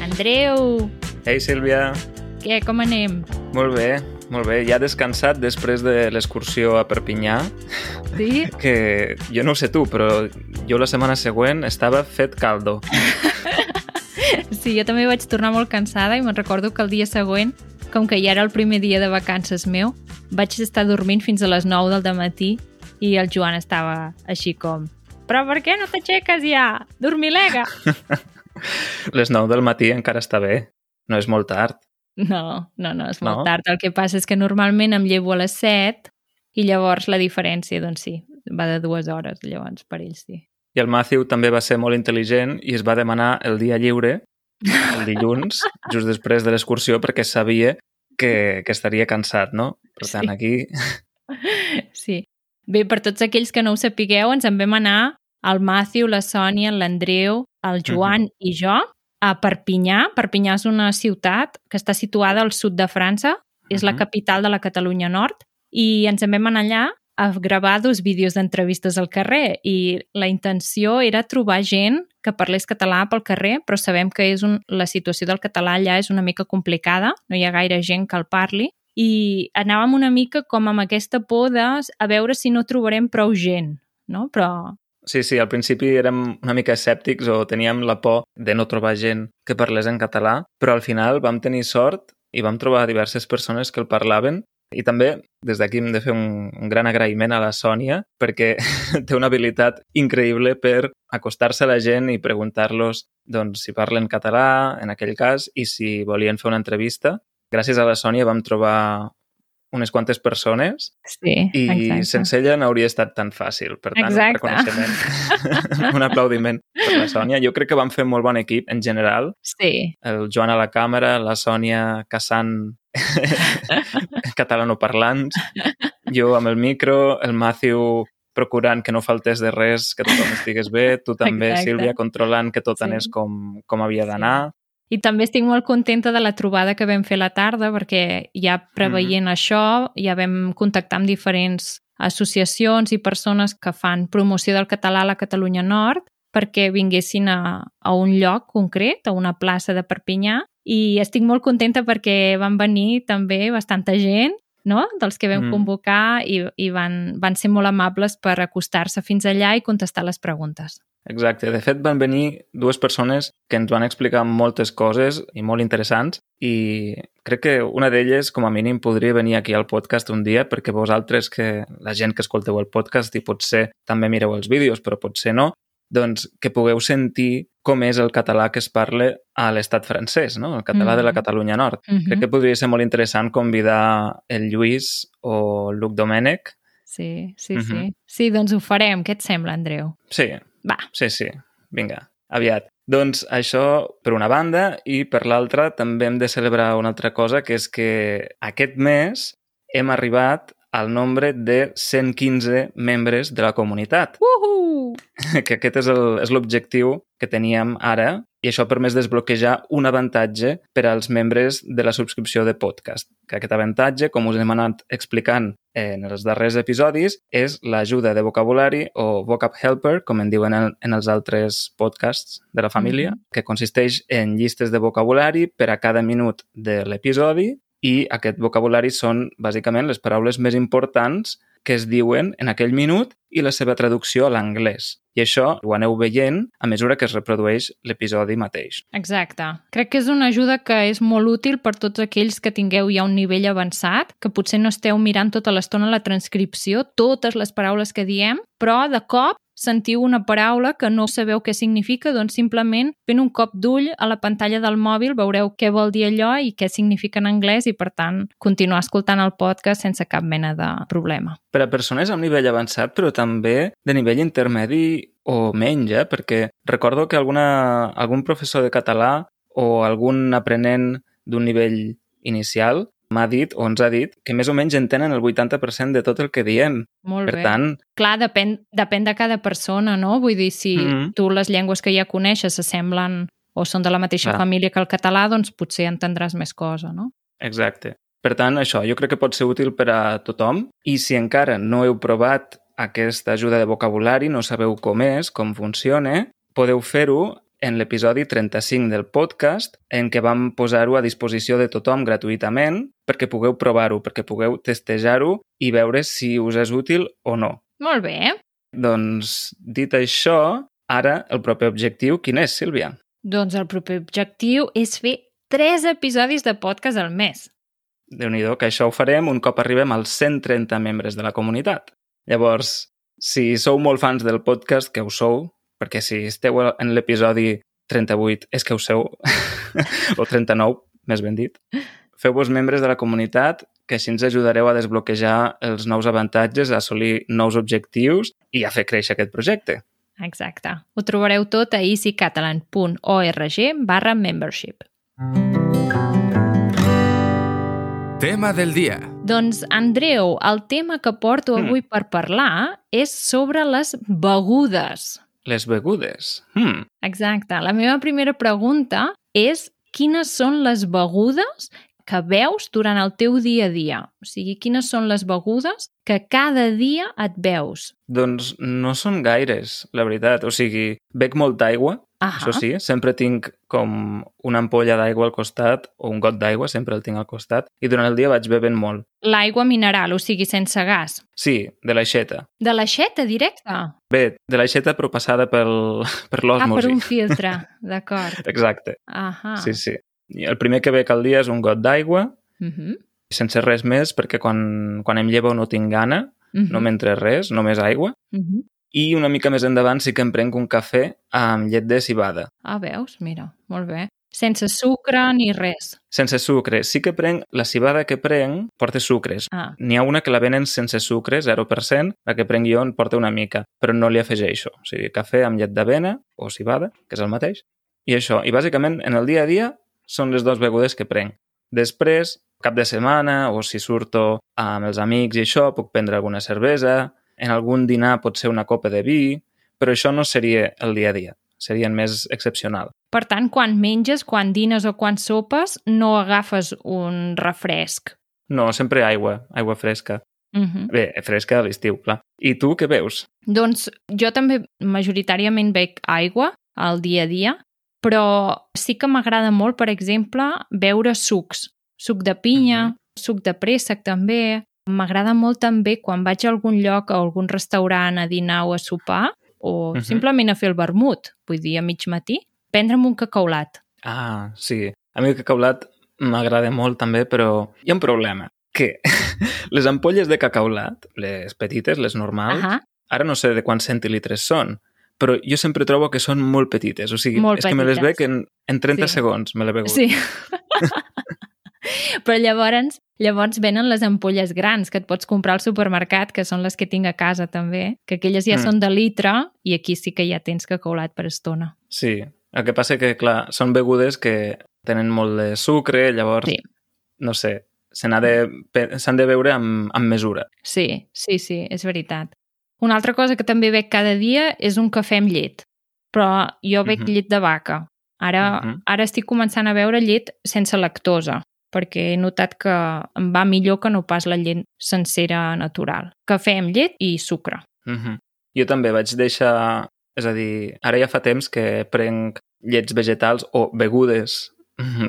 Andreu, Ei, Sílvia. què, com anem? Molt bé, molt bé. Ja descansat després de l'excursió a Perpinyà, Sí? que jo no ho sé tu, però jo la setmana següent estava fet caldo. Sí, jo també vaig tornar molt cansada i me'n recordo que el dia següent, com que ja era el primer dia de vacances meu, vaig estar dormint fins a les 9 del matí i el Joan estava així com però per què no t'aixeques ja? Dormilega! Les 9 del matí encara està bé. No és molt tard. No, no, no, és molt No? tard. El que passa és que normalment em llevo a les 7 i llavors la diferència, doncs sí, va de dues hores, llavors, per ells sí. I el Matthew també va ser molt intel·ligent i es va demanar el dia lliure, el dilluns, just després de l'excursió, perquè sabia que, que estaria cansat, no? Per tant, Sí. aquí... Sí. Bé, per tots aquells que no ho sapigueu, ens en vam anar el Matthew, la Sònia, l'Andreu, el Joan i jo a Perpinyà. Perpinyà és una ciutat que està situada al sud de França, és la Mhm. capital de la Catalunya Nord, i ens en vam anar allà a gravar dos vídeos d'entrevistes al carrer i la intenció era trobar gent que parlés català pel carrer, però sabem que és un, la situació del català allà és una mica complicada, no hi ha gaire gent que el parli, i anàvem una mica com amb aquesta por de a veure si no trobarem prou gent, no? Però Sí, sí, al principi érem una mica escèptics o teníem la por de no trobar gent que parlés en català, però al final vam tenir sort i vam trobar diverses persones que el parlaven i també des d'aquí hem de fer un, un gran agraïment a la Sònia perquè té una habilitat increïble per acostar-se a la gent i preguntar-los doncs, si parlen català, en aquell cas, i si volien fer una entrevista. Gràcies a la Sònia vam trobar unes quantes persones sí, i exacte. sense ella no hauria estat tan fàcil. Per tant, Exacte. un reconeixement, un aplaudiment per la Sònia. Jo crec que vam fer molt bon equip en general. Sí, El Joan a la càmera, la Sònia caçant catalanoparlants, jo amb el micro, el Matthew procurant que no faltés de res, que tothom estigués bé, tu també, Exacte. Sílvia, controlant que tot Sí. anés com, com havia d'anar. I també estic molt contenta de la trobada que vam fer la tarda perquè ja preveient això ja vam contactar amb diferents associacions i persones que fan promoció del català a la Catalunya Nord perquè vinguessin a, a un lloc concret, a una plaça de Perpinyà i estic molt contenta perquè van venir també bastanta gent no? dels que vam Mm. mm. convocar i, i van, van ser molt amables per acostar-se fins allà i contestar les preguntes. Exacte. De fet, van venir dues persones que ens van explicar moltes coses i molt interessants i crec que una d'elles, com a mínim, podria venir aquí al podcast un dia perquè vosaltres, que la gent que escolteu el podcast i potser també mireu els vídeos, però potser no, doncs que pugueu sentir com és el català que es parla a l'estat francès, no? el català Mhm. de la Catalunya Nord. Mm -hmm. Crec que podria ser molt interessant convidar el Lluís o el Luc Domènech. Sí, sí, Mhm. sí. Sí, doncs ho farem. Què et sembla, Andreu? Sí, Va, Sí, sí. Vinga, aviat. Doncs això per una banda i per l'altra també hem de celebrar una altra cosa que és que aquest mes hem arribat al nombre de 115 membres de la comunitat, Uhu! que aquest és l'objectiu que teníem ara i això ha permès desbloquejar un avantatge per als membres de la subscripció de podcast. Que aquest avantatge, com us hem anat explicant en els darrers episodis, és l'ajuda de vocabulari o Vocab Helper, com en diuen en, en els altres podcasts de la família, Mhm. que consisteix en llistes de vocabulari per a cada minut de l'episodi i aquest vocabulari són bàsicament les paraules més importants que es diuen en aquell minut i la seva traducció a l'anglès. I això ho aneu veient a mesura que es reprodueix l'episodi mateix. Exacte. Crec que és una ajuda que és molt útil per tots aquells que tingueu ja un nivell avançat, que potser no esteu mirant tota l'estona la transcripció, totes les paraules que diem, però de cop sentiu una paraula que no sabeu què significa, doncs simplement fent un cop d'ull a la pantalla del mòbil veureu què vol dir allò i què significa en anglès i, per tant, continuar escoltant el podcast sense cap mena de problema. Per a persones amb nivell avançat, però també de nivell intermedi o menys, eh? perquè recordo que alguna, algun professor de català o algun aprenent d'un nivell inicial m'ha dit o ens ha dit que més o menys entenen el 80% de tot el que diem. Molt Per bé. tant, Clar, depèn, depèn de cada persona, no? Vull dir, si Mhm. tu les llengües que ja coneixes s'assemblen o són de la mateixa Clar. família que el català, doncs potser entendràs més cosa, no? Exacte. Per tant, això jo crec que pot ser útil per a tothom i si encara no heu provat aquesta ajuda de vocabulari, no sabeu com és, com funciona, podeu fer-ho en l'episodi 35 del podcast en què vam posar-ho a disposició de tothom gratuïtament perquè pugueu provar-ho, perquè pugueu testejar-ho i veure si us és útil o no. Molt bé. Doncs, dit això, ara el proper objectiu quin és, Sílvia? Doncs el proper objectiu és fer tres episodis de podcast al mes. déu nhi que això ho farem un cop arribem als 130 membres de la comunitat. Llavors, si sou molt fans del podcast, que ho sou, perquè si esteu en l'episodi 38 és que ho sou, o 39, més ben dit, feu-vos membres de la comunitat que així ens ajudareu a desbloquejar els nous avantatges, a assolir nous objectius i a fer créixer aquest projecte. Exacte. Ho trobareu tot a easycatalan.org barra membership. Tema del dia. Doncs, Andreu, el tema que porto Mm. avui per parlar és sobre les begudes. Les begudes. Hmm. Exacte. La meva primera pregunta és quines són les begudes que veus durant el teu dia a dia? O sigui, quines són les begudes que cada dia et veus? Doncs no són gaires, la veritat. O sigui, bec molta aigua, Ah, això sí, sempre tinc com una ampolla d'aigua al costat o un got d'aigua, sempre el tinc al costat, i durant el dia vaig bevent molt. L'aigua mineral, o sigui, sense gas. Sí, de l'aixeta. De l'aixeta directa? Bé, de l'aixeta però passada pel, per Ah, l'osmosi. per un filtre, d'acord. Exacte, Ahà. sí, sí. I el primer que bec al dia és un got d'aigua, Mhm, sense res més, perquè quan, quan em llevo no tinc gana, mhm, no m'entra res, només aigua. mhm. I una mica més endavant sí que em prenc un cafè amb llet de cibada. Ah, veus? Mira, molt bé. Sense sucre ni res. Sense sucre. Sí que prenc, la cibada que prenc porta sucres. Ah, N'hi ha una que la venen sense sucre, 0%, la que prenc jo en porta una mica, però no li afegeixo. O sigui, cafè amb llet d'avena o cibada, que és el mateix. I això. I bàsicament, en el dia a dia, són les dues begudes que prenc. Després, cap de setmana, o si surto amb els amics i això, puc prendre alguna cervesa, en algun dinar pot ser una copa de vi, però això no seria el dia a dia, seria més excepcional. Per tant, quan menges, quan dines o quan sopes, no agafes un refresc. No, sempre aigua, aigua fresca. Uh -huh. Bé, fresca a l'estiu, clar. I tu què veus? Doncs jo també majoritàriament bec aigua al dia a dia, però sí que m'agrada molt, per exemple, beure sucs. Suc de pinya, Mhm. suc de préssec també. M'agrada molt també quan vaig a algun lloc, a algun restaurant a dinar o a sopar, o Mhm. simplement a fer el vermut, vull dir, a mig matí, prendre'm un cacaulat. Ah, sí. A mi el cacaulat m'agrada molt també, però hi ha un problema, que les ampolles de cacaulat, les petites, les normals, Ahà. ara no sé de quants centilitres són, però jo sempre trobo que són molt petites. O sigui, Molt és que me les petites. bec en, en 30 Sí. segons, me l'he begut. Sí. Però llavors, llavors venen les ampolles grans que et pots comprar al supermercat, que són les que tinc a casa també, que aquelles ja Mm. mm. són de litre i aquí sí que ja tens cacaulat per estona. Sí. El que passa que, clar, són begudes que tenen molt de sucre, llavors, Sí. no sé, se n'ha de, s'han de beure amb, amb mesura. Sí, sí, sí, és veritat. Una altra cosa que també bec cada dia és un cafè amb llet. Però jo bec Mhm. llet de vaca. Ara, Mhm. ara estic començant a beure llet sense lactosa, perquè he notat que em va millor que no pas la llet sencera natural. Cafè amb llet i sucre. Mm Jo també vaig deixar... És a dir, ara ja fa temps que prenc llets vegetals o begudes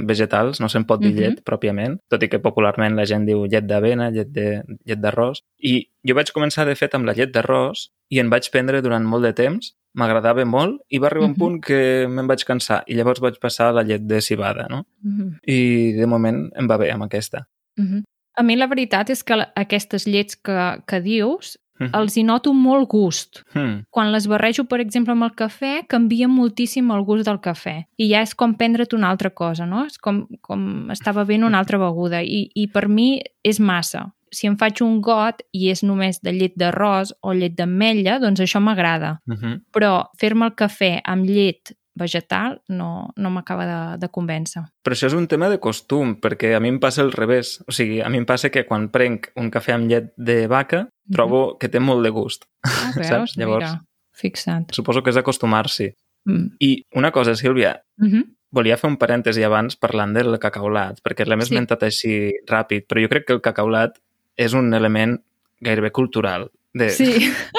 vegetals, no se'n pot dir Mhm. llet pròpiament, tot i que popularment la gent diu llet d'avena, llet de llet d'arròs. I jo vaig començar, de fet, amb la llet d'arròs i en vaig prendre durant molt de temps, m'agradava molt i va arribar un Mhm. punt que me'n vaig cansar i llavors vaig passar a la llet de cibada, no? Mhm. I de moment em va bé amb aquesta. Mhm. A mi la veritat és que aquestes llets que, que dius els hi noto molt gust. Hmm. Quan les barrejo, per exemple, amb el cafè, canvia moltíssim el gust del cafè. I ja és com prendre't una altra cosa, no? És com, com estar bevent una altra beguda. I, I per mi és massa. Si em faig un got i és només de llet d'arròs o llet d'ametlla, doncs això m'agrada. Mhm. Però fer-me el cafè amb llet vegetal no, no m'acaba de, de convèncer. Però això és un tema de costum, perquè a mi em passa al revés. O sigui, a mi em passa que quan prenc un cafè amb llet de vaca, trobo que té molt de gust. Ah, veus? Saps? Llavors- Mira, fixa't. Suposo que és acostumar-s'hi. Mm. I una cosa, Sílvia, Mm -hmm. volia fer un parèntesi abans parlant del cacaulat, perquè l'hem Sí. esmentat així ràpid, però jo crec que el cacaulat és un element gairebé cultural de, Sí.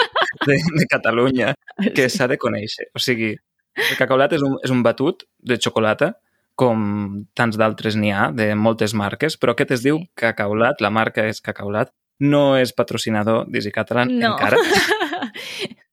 de, de Catalunya que sí. s'ha de conèixer. O sigui, el cacaulat és un, és un batut de xocolata com tants d'altres n'hi ha, de moltes marques, però aquest es diu Sí. Cacaulat, la marca és Cacaulat, no és patrocinador d'Easy Catalan No. encara,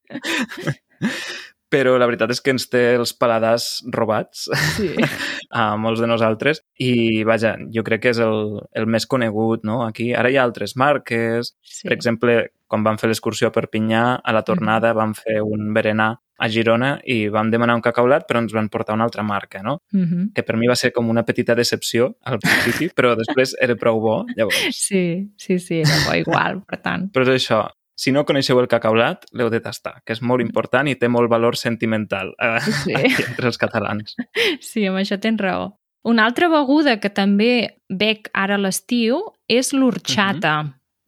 però la veritat és que ens té els paladars robats sí. a molts de nosaltres i, vaja, jo crec que és el, el més conegut, no? Aquí, ara hi ha altres marques, sí. per exemple, quan vam fer l'excursió a Perpinyà, a la tornada vam fer un berenar a Girona i vam demanar un cacaulat, però ens van portar una altra marca, no? Mhm. Que per mi va ser com una petita decepció al principi, però després era prou bo, llavors. Sí, sí, sí, era bo igual, per tant. Però és això, si no coneixeu el cacaulat, l'heu de tastar, que és molt important i té molt valor sentimental eh, Sí. aquí entre els catalans. Sí, amb això tens raó. Una altra beguda que també bec ara a l'estiu és l'orxata.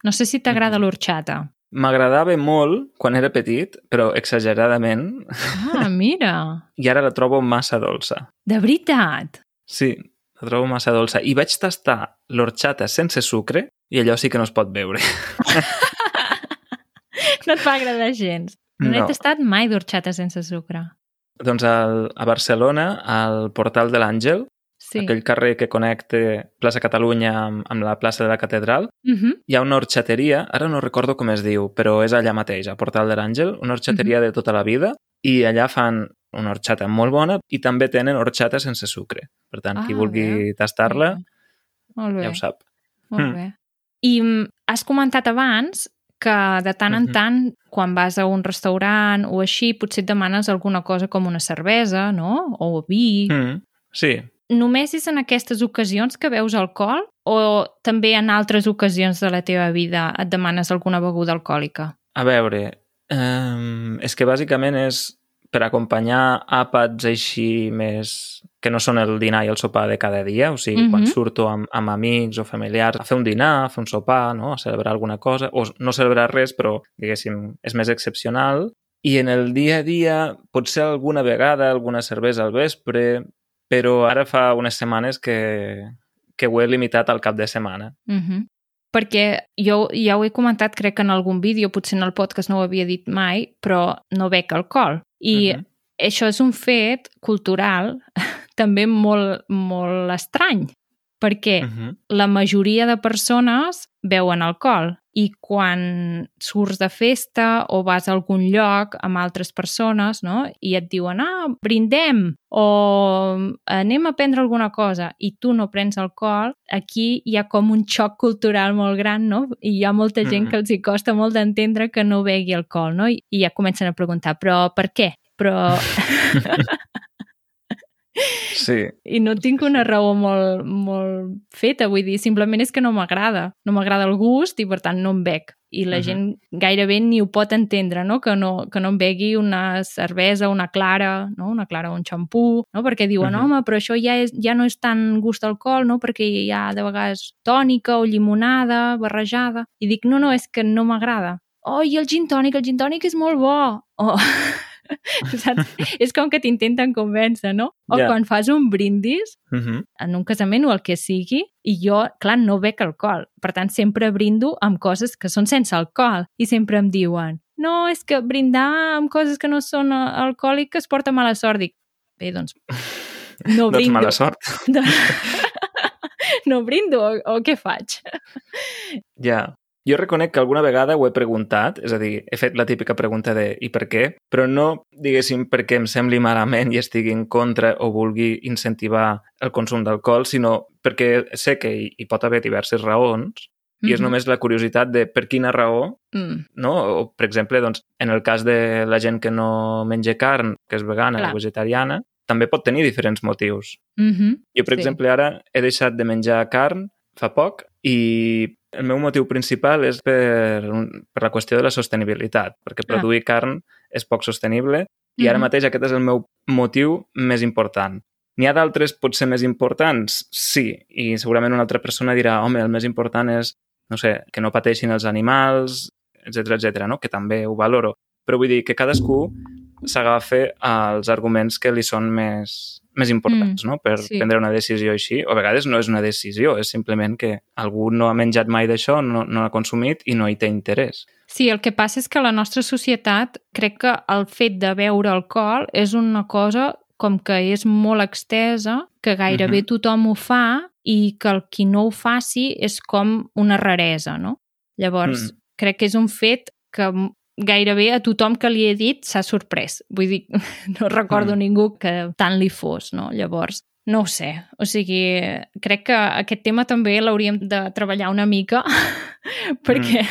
No sé si t'agrada Mhm. l'orxata. M'agradava molt quan era petit, però exageradament, Ah, mira. i ara la trobo massa dolça. De veritat. Sí, la trobo massa dolça. I vaig tastar l'orxata sense sucre i allò sí que no es pot beure. No et va agradar gens. No, no he tastat mai d'orxata sense sucre. Doncs al, a Barcelona, al Portal de l'Àngel, Sí. aquell carrer que connecta plaça Catalunya amb, amb la plaça de la Catedral, Uh -huh. hi ha una orxateria, ara no recordo com es diu, però és allà mateix, a Portal de l'Àngel, una orxateria de tota la vida, i allà fan una orxata molt bona i també tenen orxata sense sucre. Per tant, qui Ah, vulgui tastar-la, ja ho sap. Molt Mm. bé. I mm, has comentat abans que de tant en tant, quan vas a un restaurant o així, potser et demanes alguna cosa com una cervesa, no? O vi. Mm, sí, Només és en aquestes ocasions que veus alcohol o també en altres ocasions de la teva vida et demanes alguna beguda alcohòlica? A veure, eh, és que bàsicament és per acompanyar àpats així més... que no són el dinar i el sopar de cada dia, o sigui, Mhm. quan surto amb, amb amics o familiars a fer un dinar, a fer un sopar, no? a celebrar alguna cosa, o no celebrar res, però, diguéssim, és més excepcional. I en el dia a dia, potser alguna vegada, alguna cervesa al vespre, però ara fa unes setmanes que, que ho he limitat al cap de setmana. Uh -huh. Perquè jo ja ho he comentat, crec que en algun vídeo, potser en el podcast no ho havia dit mai, però no bec alcohol. I Mhm. això és un fet cultural també molt, molt estrany, perquè Mhm. la majoria de persones beuen alcohol i quan surts de festa o vas a algun lloc amb altres persones no? i et diuen, ah, brindem o anem a prendre alguna cosa i tu no prens alcohol, aquí hi ha com un xoc cultural molt gran, no? I hi ha molta gent Mhm. que els hi costa molt d'entendre que no begui alcohol, no? I, I ja comencen a preguntar, però per què? Però... Sí, I no tinc una raó molt, molt feta, vull dir, simplement és que no m'agrada. No m'agrada el gust i, per tant, no em bec. I la Mhm. gent gairebé ni ho pot entendre, no? Que, no? que no em begui una cervesa, una clara, no? una clara o un xampú, no? perquè diuen, Mhm. home, però això ja, és, ja no és tan gust alcohol, no? perquè hi ha de vegades tònica o llimonada barrejada. I dic, no, no, és que no m'agrada. Oh, i el gin tònic, el gin tònic és molt bo. Oh. Saps? és com que t'intenten convèncer, no? O Ja. quan fas un brindis, Mhm. en un casament o el que sigui, i jo, clar, no bec alcohol. Per tant, sempre brindo amb coses que són sense alcohol. I sempre em diuen, no, és que brindar amb coses que no són alcohòliques porta mala sort. Dic, bé, doncs, no Doncs brindo. mala sort. no brindo, o, o què faig? Ja. Jo reconec que alguna vegada ho he preguntat, és a dir, he fet la típica pregunta de i per què, però no, diguéssim, perquè em sembli malament i estigui en contra o vulgui incentivar el consum d'alcohol, sinó perquè sé que hi, hi pot haver diverses raons i és Mhm. només la curiositat de per quina raó, Mm, no? O, per exemple, doncs, en el cas de la gent que no menja carn, que és vegana Clar. o vegetariana, també pot tenir diferents motius. mhm, Jo, per Sí. exemple, ara he deixat de menjar carn fa poc i el meu motiu principal és per, per la qüestió de la sostenibilitat, perquè produir carn és poc sostenible i ara Mhm. mateix aquest és el meu motiu més important. N'hi ha d'altres potser més importants? Sí, i segurament una altra persona dirà home, el més important és, no sé, que no pateixin els animals, etc etc, no? que també ho valoro. Però vull dir que cadascú s'agafa als arguments que li són més, més importants, Mm, no?, per sí. prendre una decisió així. O a vegades no és una decisió, és simplement que algú no ha menjat mai d'això, no, no l'ha consumit i no hi té interès. Sí, el que passa és que la nostra societat crec que el fet de beure alcohol és una cosa com que és molt extesa, que gairebé Mhm. tothom ho fa i que el qui no ho faci és com una raresa, no? Llavors, Mm. crec que és un fet que gairebé a tothom que li he dit s'ha sorprès. Vull dir, no recordo Mm. ningú que tant li fos, no? Llavors, no ho sé. O sigui, crec que aquest tema també l'hauríem de treballar una mica perquè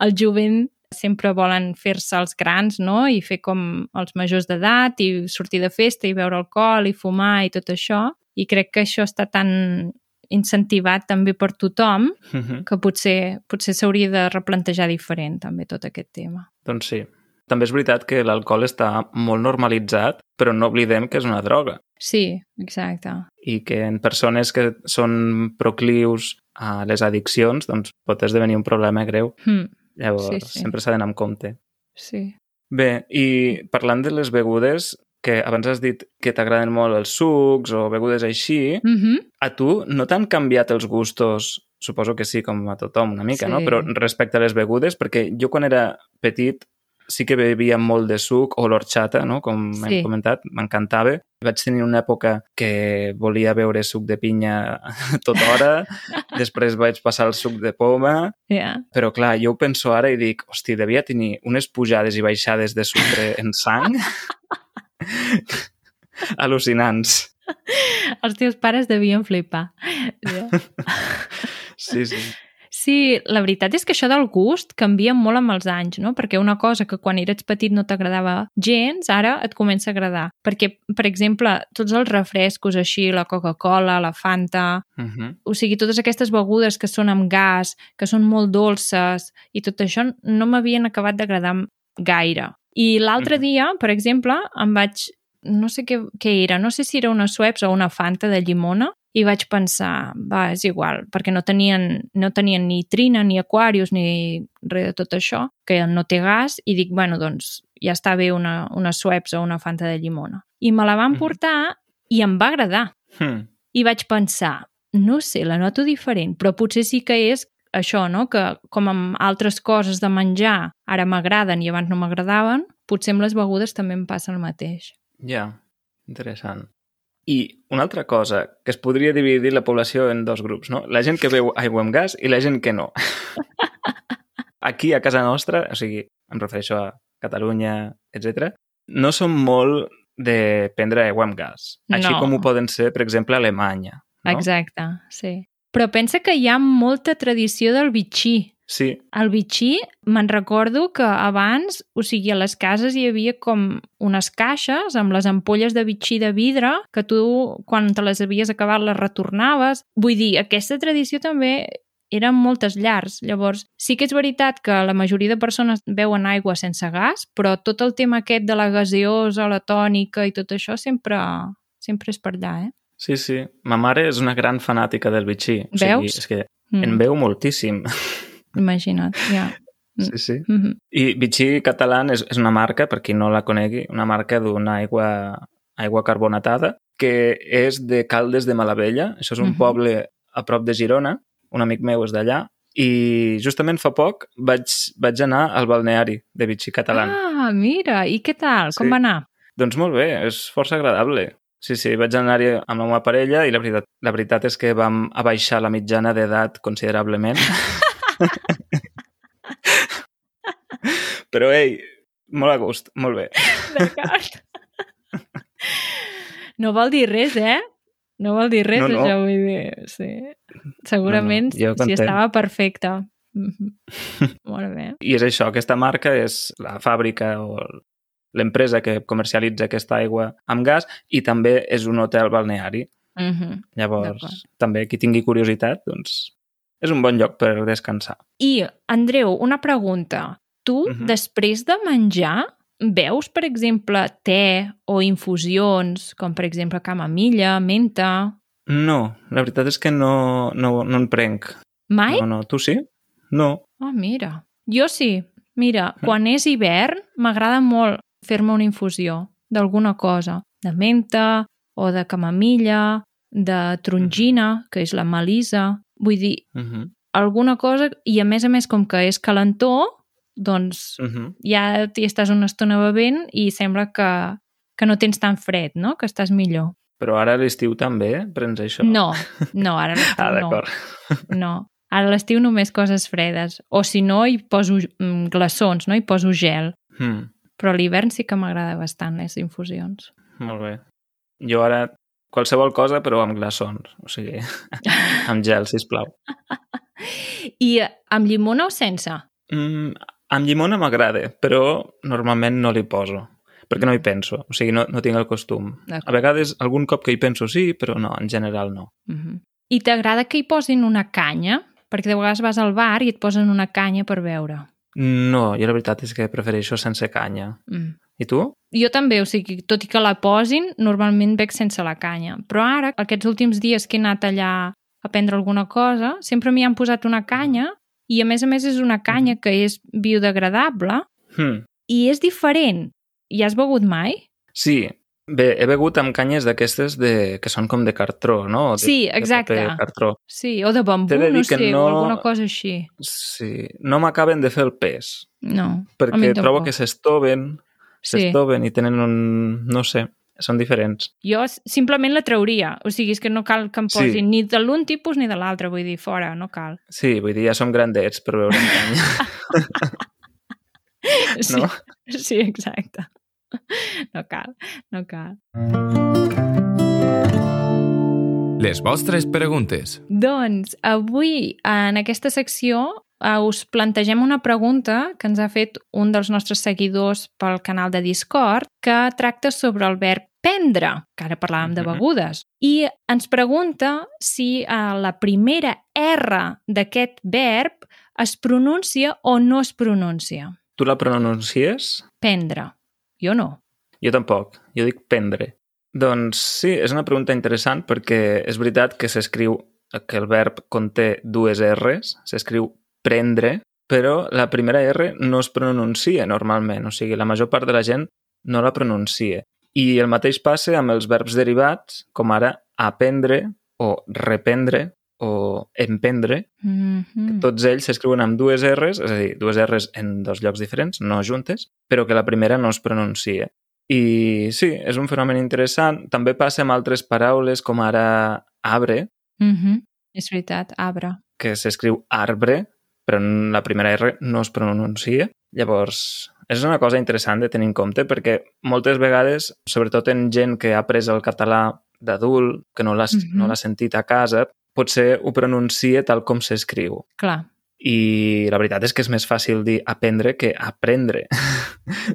el jovent sempre volen fer-se els grans, no? I fer com els majors d'edat i sortir de festa i beure alcohol i fumar i tot això. I crec que això està tan incentivat també per tothom Mhm. que potser potser s'hauria de replantejar diferent també tot aquest tema. Doncs sí. També és veritat que l'alcohol està molt normalitzat, però no oblidem que és una droga Sí, exacte. i que en persones que són proclius a les addiccions doncs pot esdevenir un problema greu. Hm, Llavors, sí. sí. sempre s'ha d'anar amb compte. sí. Bé, i parlant de les begudes, que abans has dit que t'agraden molt els sucs o begudes així, Mm -hmm. a tu no t'han canviat els gustos? Suposo que sí, com a tothom una mica, Sí. no? Però respecte a les begudes, perquè jo quan era petit sí que bevia molt de suc o l'orxata, no? com Sí. hem comentat, m'encantava. Vaig tenir una època que volia beure suc de pinya tota hora, després vaig passar al suc de poma, Yeah. però clar, jo ho penso ara i dic, hosti, devia tenir unes pujades i baixades de sucre en sang al·lucinants. Els teus pares devien flipar. Sí, sí. Sí, la veritat és que això del gust canvia molt amb els anys, no? Perquè una cosa que quan eres petit no t'agradava gens, ara et comença a agradar. Perquè, per exemple, tots els refrescos així, la Coca-Cola, la Fanta, Uh -huh. o sigui, totes aquestes begudes que són amb gas, que són molt dolces i tot això no m'havien acabat d'agradar gaire. I l'altre Mhm. dia, per exemple, em vaig... No sé què, què era, no sé si era una Schweppes o una Fanta de llimona, i vaig pensar, va, és igual, perquè no tenien, no tenien ni trina, ni aquarius, ni res de tot això, que no té gas, i dic, bueno, doncs ja està bé una, una Schweppes o una Fanta de llimona. I me la van portar i em va agradar. Hmm. I vaig pensar, no sé, la noto diferent, però potser sí que és això, no? que com amb altres coses de menjar ara m'agraden i abans no m'agradaven, potser amb les begudes també em passa el mateix. Ja, interessant. I una altra cosa, que es podria dividir la població en dos grups, no? La gent que beu aigua amb gas i la gent que no. Aquí, a casa nostra, o sigui, em refereixo a Catalunya, etc, no som molt de prendre aigua amb gas. Així No. com ho poden ser, per exemple, a Alemanya. No? Exacte, sí. Però pensa que hi ha molta tradició del bitxí. Sí, El bitxí, me'n recordo que abans, o sigui, a les cases hi havia com unes caixes amb les ampolles de bitxí de vidre que tu, quan te les havies acabat, les retornaves. Vull dir, aquesta tradició també eren moltes llars. Llavors, sí que és veritat que la majoria de persones beuen aigua sense gas, però tot el tema aquest de la gaseosa, la tònica i tot això sempre, sempre és per allà, eh? Sí, sí. Ma mare és una gran fanàtica del bitxí. O sigui, Veus? és que Mm, en veu moltíssim. Imagina't, ja. Sí, sí. Mm -hmm. I Vichy Catalán és, és una marca, per qui no la conegui, una marca d'una aigua, aigua carbonatada, que és de Caldes de Malavella. Això és un Mhm. poble a prop de Girona. Un amic meu és d'allà. I justament fa poc vaig, vaig anar al balneari de Vichy Catalán. Ah, mira, i què tal? Com Sí. va anar? Doncs molt bé, és força agradable. Sí, sí, vaig anar-hi amb la meva parella i la veritat, la veritat és que vam abaixar la mitjana d'edat considerablement. Però, ei, molt a gust, molt bé. D'acord. No vol dir res, eh? No vol dir res, No, no. això vull dir. Sí. Segurament No, no, content. estava perfecte. Mhm. Molt bé. I és això, aquesta marca és la fàbrica o l'empresa que comercialitza aquesta aigua amb gas i també és un hotel balneari. Mhm. Llavors, D'acord. també qui tingui curiositat, doncs és un bon lloc per descansar. I, Andreu, una pregunta. Tu, Mhm. després de menjar, veus, per exemple, te o infusions, com per exemple camamilla, menta... No, la veritat és que no, no, no en prenc. Mai? No, no. Tu sí? No. Ah, mira. Jo sí. Mira, Mm. quan és hivern, m'agrada molt fer-me una infusió d'alguna cosa. De menta, o de camamilla, de trongina, que és la melisa. Vull dir, Uh -huh. alguna cosa, i a més a més, com que és calentó, doncs Uh -huh. ja t'hi estàs una estona bevent i sembla que, que no tens tan fred, no? Que estàs millor. Però ara a l'estiu també prens això? No, no, ara Ah, no. d'acord. No. Ara a l'estiu només coses fredes. O si no, hi poso mm, glaçons, no? Hi poso gel. Hmm, Però a l'hivern sí que m'agrada bastant les infusions. molt bé. Jo ara qualsevol cosa, però amb glaçons. O sigui, amb gel, sisplau. I eh, amb llimona o sense? Mm, amb llimona m'agrada, però normalment no li poso, perquè no hi penso. O sigui, no, no tinc el costum. A vegades, algun cop que hi penso sí, però no, en general no. Uh -huh. I t'agrada que hi posin una canya? Perquè de vegades vas al bar i et posen una canya per beure. No, jo la veritat és que prefereixo sense canya. Mm. I tu? Jo també, o sigui, tot i que la posin, normalment bec sense la canya. Però ara, aquests últims dies que he anat allà a prendre alguna cosa, sempre m'hi han posat una canya i a més a més és una canya que és biodegradable Hmm. i és diferent. I has begut mai? Sí, bé, he begut amb canyes d'aquestes de... que són com de cartró, no? De, Sí, exacte. De paper cartró. Sí, o de bambú, de no sé, no- o alguna cosa així. Sí, no m'acaben de fer el pes, No, perquè trobo que s'estoven, Sí. s'estoven i tenen un... no sé, són diferents. Jo simplement la trauria. O sigui, és que no cal que em Sí. posin ni de l'un tipus ni de l'altre. Vull dir, fora, no cal. Sí, vull dir, ja som grandets per veure canya, Sí, no? sí exacte. No cal, no cal. Les vostres preguntes. Doncs avui, en aquesta secció, us plantegem una pregunta que ens ha fet un dels nostres seguidors pel canal de Discord que tracta sobre el verb prendre, que ara parlàvem de begudes, i ens pregunta si eh, la primera R d'aquest verb es pronuncia o no es pronuncia. Tu la pronuncies? Prendre. Jo no. Jo tampoc, jo dic prendre. Doncs sí, és una pregunta interessant perquè és veritat que s'escriu que el verb conté dues R's, s'escriu prendre, però la primera R no es pronuncia normalment, o sigui, la major part de la gent no la pronuncia. I el mateix passa amb els verbs derivats, com ara aprendre o reprendre o emprendre, Mm -hmm. tots ells s'escriuen amb dues R's, és a dir, dues R's en dos llocs diferents, no juntes, però que la primera no es pronuncia. I sí, és un fenomen interessant. També passa amb altres paraules, com ara arbre, Mm -hmm. És veritat, arbre. que s'escriu arbre, però en la primera R no es pronuncia. Llavors, és una cosa interessant de tenir en compte perquè moltes vegades, sobretot en gent que ha après el català d'adult, que no l'ha Mhm. no l'ha sentit a casa, potser ho pronuncia tal com s'escriu. Clar. I la veritat és que és més fàcil dir aprendre que aprendre.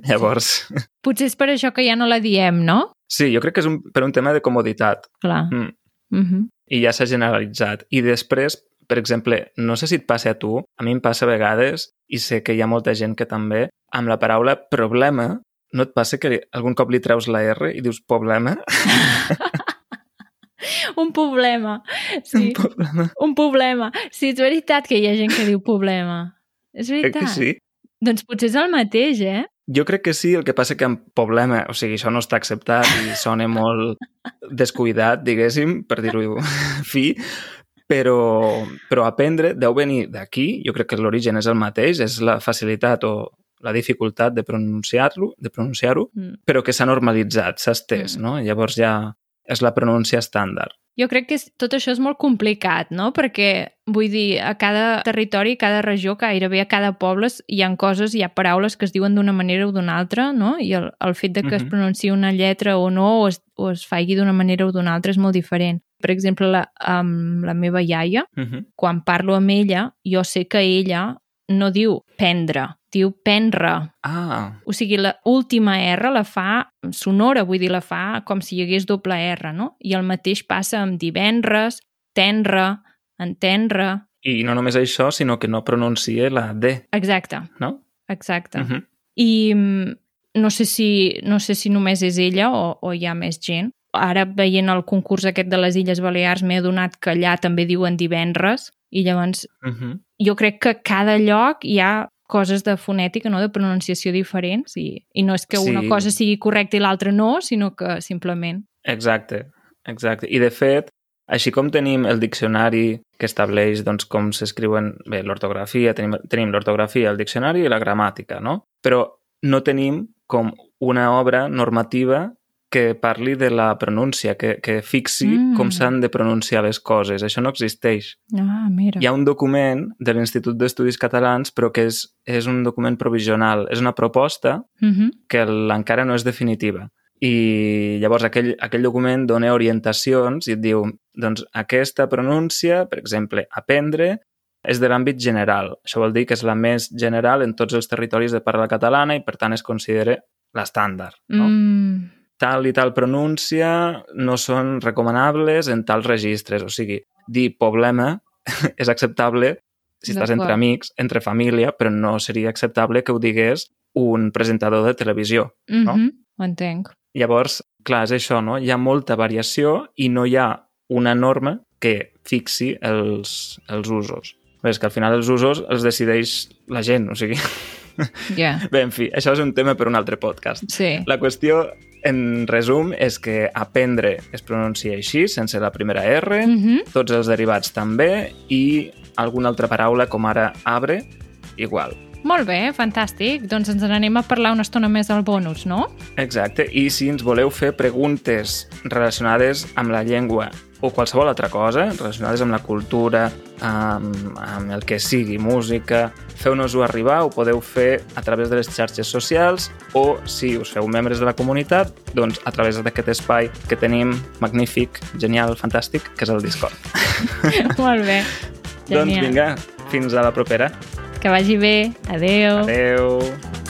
Llavors, Potser és per això que ja no la diem, no? sí, jo crec que és un, per un tema de comoditat Clar. mm. Mm -hmm. i ja s'ha generalitzat. I després, per exemple, no sé si et passa a tu, a mi em passa a vegades, i sé que hi ha molta gent que també, amb la paraula problema, no et passa que algun cop li treus la R i dius problema? Un problema. Sí, Un problema. un problema. Sí, és veritat que hi ha gent que diu problema. És Crec veritat. que sí. Doncs potser és el mateix, eh? Jo crec que sí, el que passa que amb problema, o sigui, això no està acceptat i sona molt descuidat, diguéssim, per dir-ho fi, però, però aprendre deu venir d'aquí, jo crec que l'origen és el mateix, és la facilitat o la dificultat de pronunciar-lo, de pronunciar-ho, Mm. però que s'ha normalitzat, s'ha estès, Mm. no? Llavors ja és la pronúncia estàndard. Jo crec que tot això és molt complicat, no? Perquè, vull dir, a cada territori, a cada regió, gairebé a cada poble, hi ha coses, hi ha paraules que es diuen d'una manera o d'una altra, no? I el, el fet de que es Mhm. pronunciï una lletra o no, o es, o es faigui d'una manera o d'una altra, és molt diferent. Per exemple, la, amb la meva iaia, Uh -huh. quan parlo amb ella, jo sé que ella no diu prendre, diu prendre. Ah, O sigui, la última R la fa sonora, vull dir, la fa com si hi hagués doble R, no? I el mateix passa amb divendres, tendre, entendre... i no només això, sinó que no pronuncia la D, Exacte, no? exacte. Uh -huh. I mm, no sé, si, no sé si només és ella o, o hi ha més gent. Ara, veient el concurs aquest de les Illes Balears, m'he adonat que allà també diuen divendres i llavors Uh -huh. jo crec que cada lloc hi ha coses de fonètica, no? de pronunciació diferents i, i no és que Sí. una cosa sigui correcta i l'altra no, sinó que simplement Exacte, exacte. I de fet, així com tenim el diccionari que estableix doncs, com s'escriuen bé l'ortografia, tenim, tenim l'ortografia, el diccionari i la gramàtica, no? Però no tenim com una obra normativa que parli de la pronúncia, que, que fixi mm. com s'han de pronunciar les coses. Això no existeix. Ah, mira. Hi ha un document de l'Institut d'Estudis Catalans, però que és, és un document provisional. És una proposta Mm -hmm. que encara no és definitiva. I llavors aquell, aquell document dona orientacions i et diu, doncs aquesta pronúncia, per exemple, aprendre, és de l'àmbit general. Això vol dir que és la més general en tots els territoris de parla catalana i, per tant, es considera l'estàndard. No? Mm. Tal i tal pronúncia no són recomanables en tals registres. O sigui, dir problema és acceptable si estàs entre amics, entre família, però no seria acceptable que ho digués un presentador de televisió. Mm No? -hmm. Ho entenc. Llavors, clar, és això, no? Hi ha molta variació i no hi ha una norma que fixi els, els usos. Bé, és que al final els usos els decideix la gent, o sigui... Ja. Bé, en fi, això és un tema per un altre podcast. Sí. La qüestió, en resum, és que aprendre es pronuncia així, sense la primera R, Mm -hmm. tots els derivats també, i alguna altra paraula, com ara arbre, igual. Molt bé, fantàstic. Doncs ens n'anem a parlar una estona més al bonus, no? Exacte, i si ens voleu fer preguntes relacionades amb la llengua o qualsevol altra cosa, relacionades amb la cultura, amb, amb el que sigui, música, feu-nos-ho arribar, ho podeu fer a través de les xarxes socials o, si us feu membres de la comunitat, doncs a través d'aquest espai que tenim magnífic, genial, fantàstic, que és el Discord. Molt bé. Doncs Genial. vinga, fins a la propera. Que vagi bé. Adeu. Adeu.